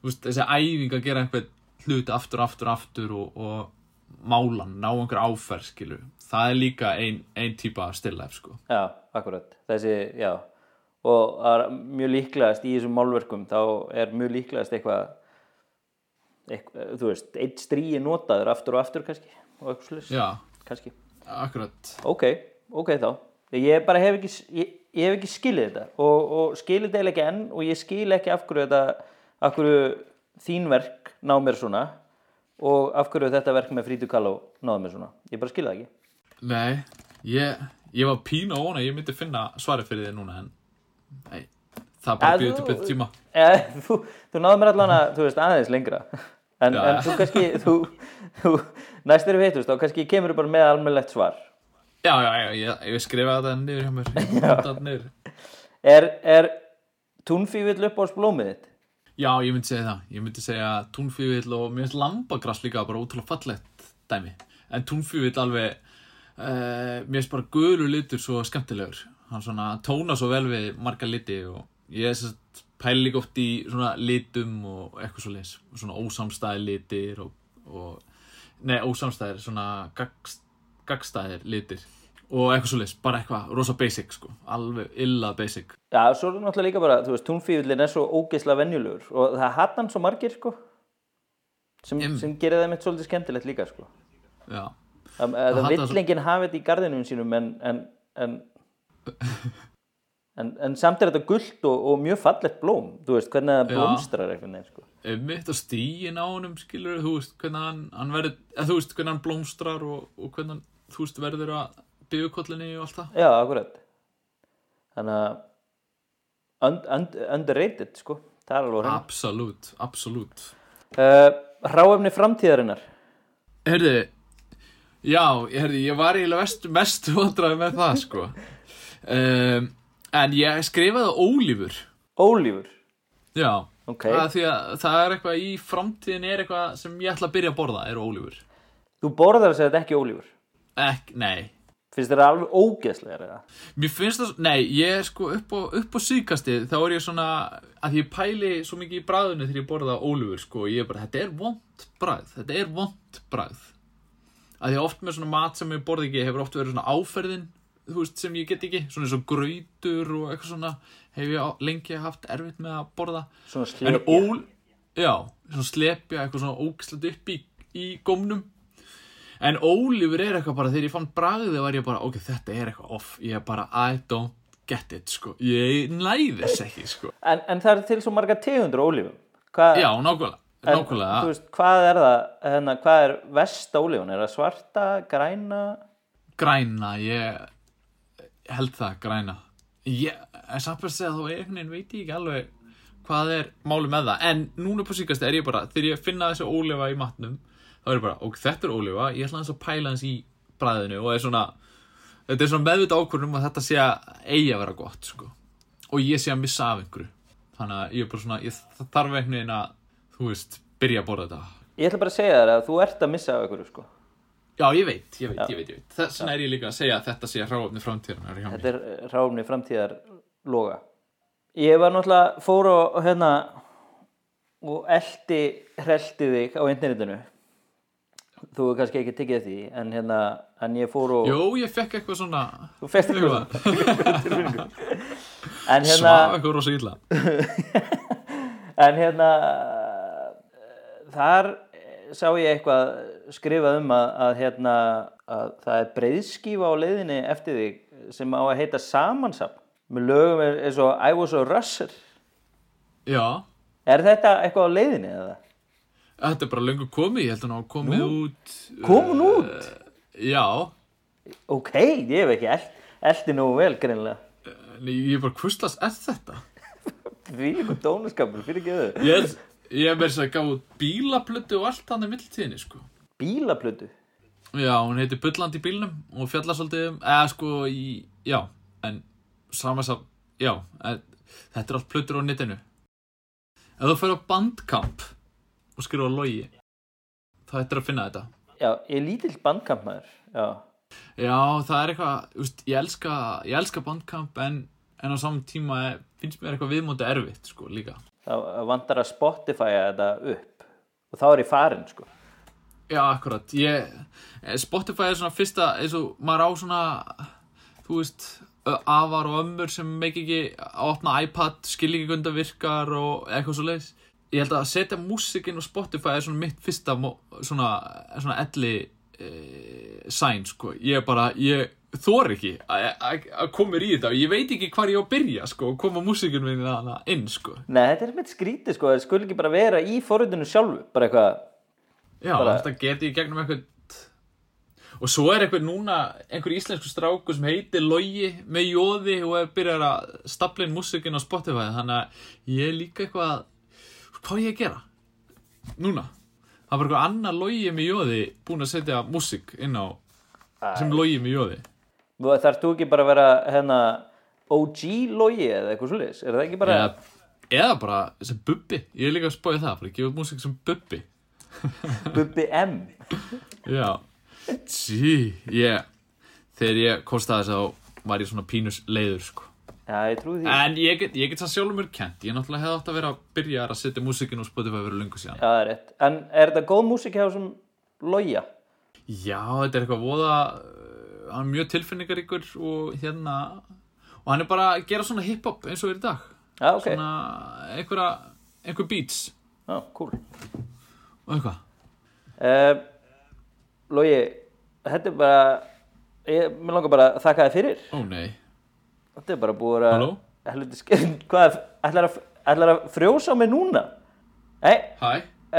þú veist, þessi æfing að gera einhvern hlut aftur, aftur, aftur og, og málan, ná einhver áferð, skilur, það er líka ein, ein típa af stillæf, sko. Já, akkurat, þessi, já. Og það er mjög líklegast í þessum málverkum þá er mjög líklegast eitthvað, eitthvað þú veist, eitt stríi notaður aftur og aftur kannski og eitthvað slús, Já, kannski. Akkurat. ok, ok þá. Ég bara hef ekki, ég, ég hef ekki skilið þetta og, og skilið þetta ekki enn og ég skil ekki af hverju þetta af hverju þín verk ná mér svona og af hverju þetta verk með Frítu Kalló náði mér svona. Ég bara skilja það ekki Nei, ég, ég var pínu og vona að ég myndi finna svarið fyrir þið núna en nei, það bara Ja, býður þú- til betur tíma. Eh, þú, þú náði mér allan að, þú veist, aðeins lengra. En, en þú kannski þú, þú, næst þegar við heitust þá kannski kemur bara með almennlegt svar. Já, já, já, ég, ég skrifaði þetta niður hjá mér. Ég myndi þetta niður. er, er túnfívill upp á blómið þitt? Já, ég myndi segja það. Ég myndi segja túnfívill og mér finnst lambagrass líka bara ótrúlega fallegt dæmi. En túnfívill alveg uh, Mér finnst bara gulu litur svo skemmtilegur. Hann svona tóna svo vel við marga liti og ég er sérst pæli líka oft í svona litum og eitthvað svo leis Svona ósamstæðir litir og, og Nei, ósamstæðir, svona gagst, gagstæðir litir Og eitthvað svo leis, bara eitthvað rosa basic sko. Alveg illa basic. Já, svo er náttúrulega líka bara, þú veist, túnfífillin er svo ógeðslega venjulegur og það hatt hann svo margir, sko sem, Em. sem gerir það mitt svolítið skemmtilegt líka, sko. Já, það, það hatar vill svo- enginn hafa þetta í garðinum sínum en en, en, en, en samt er þetta gullt og, og mjög fallegt blóm. Þú veist, hvernig það blómstrar eitthvað neð, sko. Mitt á stíin á honum skilur, þú veist hvernig hann, hann verður þú veist hvernig hann blómstrar og, og hvernig hann, þú veist verður að byggjukollinni og allt það. Já, akkurat. Þannig að und, und, underrated, sko. Absolutt, absolutt uh, Ráefni framtíðarinnar. Herði, já, herði, ég var eiginlega mest, mest vandraði með það sko. Um, en ég skrifaði ólífur. Ólífur? Já, Ok. það, að það er eitthvað í framtíðin er eitthvað sem ég ætla að byrja að borða er ólífur. Þú borðar að segja þetta ekki ólífur? Ek, nei, Finnst það alveg ógeðslega eða? Mér finnst það, nei, ég er sko upp á, upp á síðkastið, þá er ég svona, að ég pæli svo mikið í bræðinu þegar ég borða ólífur, sko, ég er bara, þetta er vond bræð, þetta er vond bræð. Að því oft með svona mat sem ég borði ekki hefur oft verið svona áferðin, þú veist, sem ég get ekki, svona eins og grautur og eitthvað svona, hef ég lengi haft erfitt með að borða. Svona En slepja ól, já, svona slepja, eitthvað svona ógislega upp í, í gómnum. En ólífur er eitthvað bara, þegar ég fann bragðið var ég bara, ok, þetta er eitthvað off. Ég er bara, I don't get it, sko. Ég næði þess ekki, sko. en, en það er til svo marga tegundur ólífum Hva, Já, nákvæmlega, en, veist, hvað er það, hérna, hvað er vest ólífun? Er það svarta, græna? Græna, ég held það, græna. Ég, en samt að segja, þá einhvern veginn veit ég ekki alveg hvað er máli með það. En núna på síkast er ég bara, þegar ég finna þessi ólifa í matnum, þá er ég bara, ok, þetta er ólifa, ég ætla hans að pæla hans í bræðinu og er svona, þetta er svona meðvita ákvörnum að þetta sé að eigi að vera gott, sko. Og ég sé að missa af einhverju. Þannig að ég er bara svona, ég þarf einhvern veginn að, þú veist, byrja að borða þetta. Ég ætla bara að segja þér að þú ert að missa af einhverju sko. Já, ég veit, ég veit, ég veit, veit. Þess vegna er ég líka að segja að þetta sé hjá mér. Þetta er ráfni framtíðar loga. Ég var náttúrulega fór á hérna og eldi hrelti þig á internetinu. Þú hefur kannski ekki eftir því, en hérna, en ég fór og... Jó, ég fekk eitthvað svona Þú Jú, eitthvað. En hérna, Svaf eitthvað rosa illa en hérna, þar sá ég eitthvað skrifað um að, að hérna, að það er breiðskífa á leiðinni eftir þig sem á að heita samansapn. Með lögum eins og I was a russer. Já, Er þetta eitthvað á leiðinni eða? þetta er bara löngu komið Ég held að ná komið út Kom hún út? uh, Já, Ok, ég hef ekki eld, eldi nú vel greinlega. Nei, ég er bara hvurslast er þetta Því eitthvað dónaskapur, fyrir ekki þau. Ég er, ég er með þess að út bílaplötu og allt hann í mittiltíðinni sko Bílaplötu. Já, hún heitir Bullandi í bílnum og fjallar svolítið um, eða sko í, já, en sama sá, já, en, þetta er allt plötur á netinu. Ef þú fyrir á bandkamp og skrifa logi, þá ættir að finna þetta. Já, ég er lítill bandkampmaður. Já. Já, það er eitthvað, veist, ég elska, ég elska bandkamp en, en á saman tíma er- finnst mér eitthvað viðmóti erfitt, sko, líka. Það vantar að Spotifya þetta upp. Og þá er ég farin, sko. Já, akkurat, ég, eh, Spotify er svona fyrsta, eins og maður á svona, þú veist, afar og ömmur sem meik ekki að opna iPad, skil ekki hvernig það virkar og eitthvað svo leiðis. Ég held að setja músikinn og Spotify er svona mitt fyrsta, svona, svona elli e, sæn, sko. Ég er bara, ég þor ekki að að- að koma í þetta. Og ég veit ekki hvar ég á að byrja sko og koma músikun minni þarna inn sko. Nei, þetta er mitt skrítið sko, það skulle ekki bara vera í forritinu sjálfu, bara eitthvað, Já, Bara- þetta geti í gegnum eitthvað og svo er eitthvað núna einhver íslensku stráku sem heitir Logi með jóði og er byrjar að stapla inn músikin á Spotify. Þannig að ég er líka eitthvað hvað ég að gera núna? Það var eitthvað annar Logi með jóði búin að setja músik inn á sem Logi með jóði Þarft þú ekki bara að vera hérna OG logi eða eitthvað svoleiðis, er það ekki bara, eða, eða bara sem Bubbi ég er líka að spáði það, bara gefa út músik sem Bubbi Bubbi M? Já, sí, ég, þegar ég kostaði þess að var ég svona pínus leiður, sko. Já, ég trúi því. En ég get, ég get það sjálfur mér kent, ég náttúrulega hefði átt að vera að byrja að setja músikinn og Spotify verið lungu síðan. Já, það er rétt. En er þetta góð músik hjá þessum loja? Já, þetta er eitthvað voða, hann er mjög tilfinningaríkur og hérna, og hann er bara að gera svona hip-hop eins og er í dag. Já, ok. Svona einhverja, einhver beats Já, cool. og eitthvað. Uh, logi, þetta er bara, ég, mér langar bara að þakka þið fyrir. Ó nei, Þetta er bara búið að... Hvað, ætlar að, ætlar að frjósa mig núna? Nei, hæ,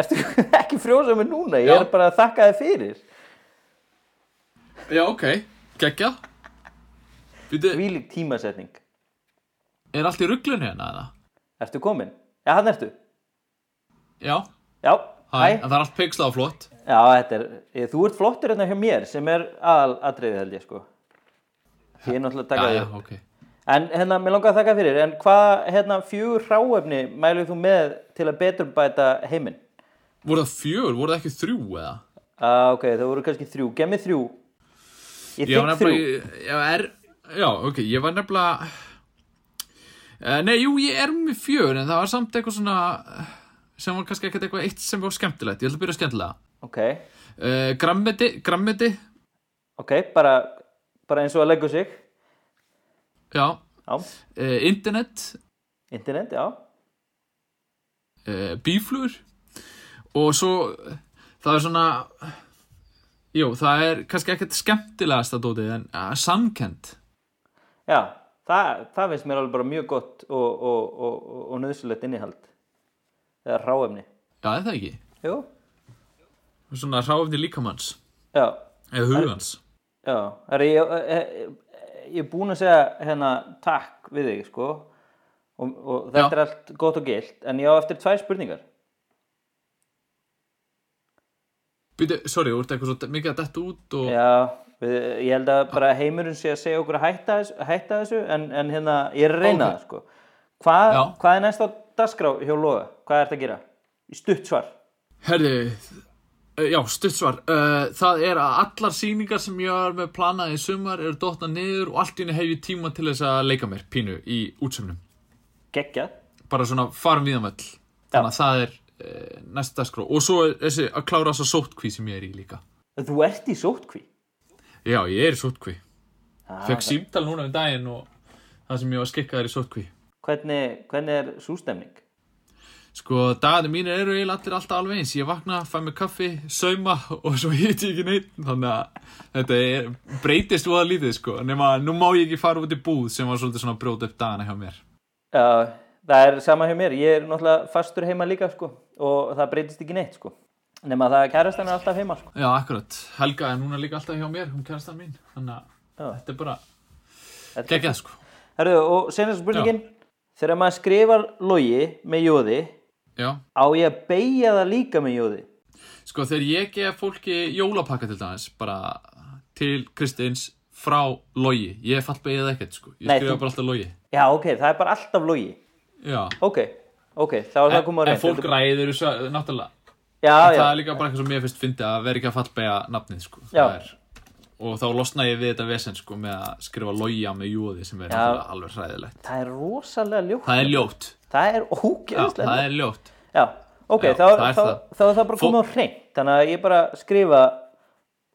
ertu ekki frjósa mig núna? Ég Já. er bara að þakka þið fyrir. já ok, geggja. Býtu, Vílík tímasetning. er allt í rugglunni hérna eða? Ertu komin? Já, hann ertu. Já, Já, hæ, en það er allt pixlað og flott. Já, þetta er, ég, þú ert flottur hérna hjá mér sem er aðal atriðið held ég sko. Ég er náttúrulega að taka Já, já, ok. En hérna, mér langar að þakka fyrir, en hvað hérna fjögur hráefni mælið þú með til að betur bæta heiminn? Voru það fjögur, voru það ekki þrjú eða? Ah, ok, það voru kannski þrjú, gef mér þrjú. Ég þykk þrjú. ég er, já, ok, ég var nefnilega, uh, nei, jú, ég er með fjögur, en það var samt eitthvað svona, eh, sem var kannski ekkert eitthvað eitt sem var skemmtilegt, ég ætla að byrja skemmtilega. Ok, Uh, grammeti, grammeti, ok, bara, bara eins og að leggja sig. já, Já, uh, internet, internet, já. bíflugur, og svo, það er svona, jú, það er kannski ekkert skemmtilegast að dótið, en uh, samkend. Já, það, það finnst mér alveg bara mjög gott og, og, og, og, nöðsulegt innihald. Eða hráefni. Já, er það ekki? Jú, Svona ráfni líkamanns, já. eða hugans. Já, er ég, ég, ég er búinn að segja hérna takk við þig, sko og, og þetta Já. er allt gott og gilt en ég á eftir tvær spurningar Býtu, sorry, þú ert eitthvað svo mikið að detta út og... Já, við, ég held að bara heimurinn sé að segja okkur að hætta þessu, hætta þessu en, en hérna, ég er að reyna það, sko Hvað, hvað er næst á dagskrá hjá Loga? Hvað er þetta að gera? Í stutt svar Herði, uh, já, stutt svar. Uh, það er að allar sýningar sem ég var með planað í sumar eru dotna niður og allt í henni hef ég tíma til þess að leika mér pínu í útsumnum. Gekkja Bara svona farum við um öll. Þannig að það er næsta dagskrá. Og svo þessi að klára þessa sótkví sem ég er í líka. Þú ert í sótkví Já, ég er í sótkví. ah, Fekk símtal núna um daginn og það sem ég var skikkaður í sótkví. hvernig, hvernig er sústemning? Sko, dagarnir mínir eru eiginlega allir alltaf alveg eins. Ég vakna, fæ mig kaffi, sauma og svo hiti ég ekki neitt. Þannig að þetta er, breytist voða lítið, sko. Nefn að nú má ég ekki fara út í búð sem var svolítið svona að brjóta upp dagana hjá mér. Já, það er sama hjá mér ég er náttúrulega fastur heima líka, sko og það breytist ekki neitt, sko nema það að kærastan er alltaf heima, sko Já, akkurat. Helga er núna líka alltaf hjá mér, hún kærast mín. Þannig að þetta er bara geggjað, sko. Herru, og senast spurningin þegar maður skrifar logi með jóði Já. á ég að beigja það líka með jóði Sko, þegar ég gef fólki jólapakka til dæmis, bara til Kristins frá logi. Ég fall begið ekkert, sko. Ég skrifa bara alltaf logi. Já, ok, það er bara alltaf logi Já. Ok, ok, þá er það komið á en reynd fólk ræður þessu, náttúrulega. Já, En já, það er líka bara eitthvað sem mér finnst fyndi að vera ekki að fallbega nafnið sko. Er, og þá losna ég við þetta vesen sko, með að skrifa loja með jóði sem er alveg hræðilegt. Það er rosalega ljótt. Það er ljótt. Það er ógeðslega það er ljótt. Já, ok, Já, þá, það er þá, það. þá er það bara Fó- komið á reynd Þannig að ég bara skrifa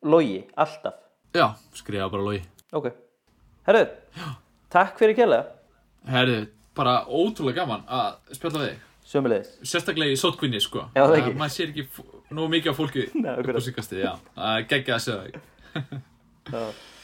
logi, alltaf. Já, skrifa bara logi. Ok, herru, takk fyrir kjærlega Herðu, bara ótrúlega gaman að spjalla við þig. Sömulegis Sérstaklega í sótkvinni sko. Já, það ekki. Maður sér ekki nógu mikið af fólki Nei, Já, það er geggja að segja Já.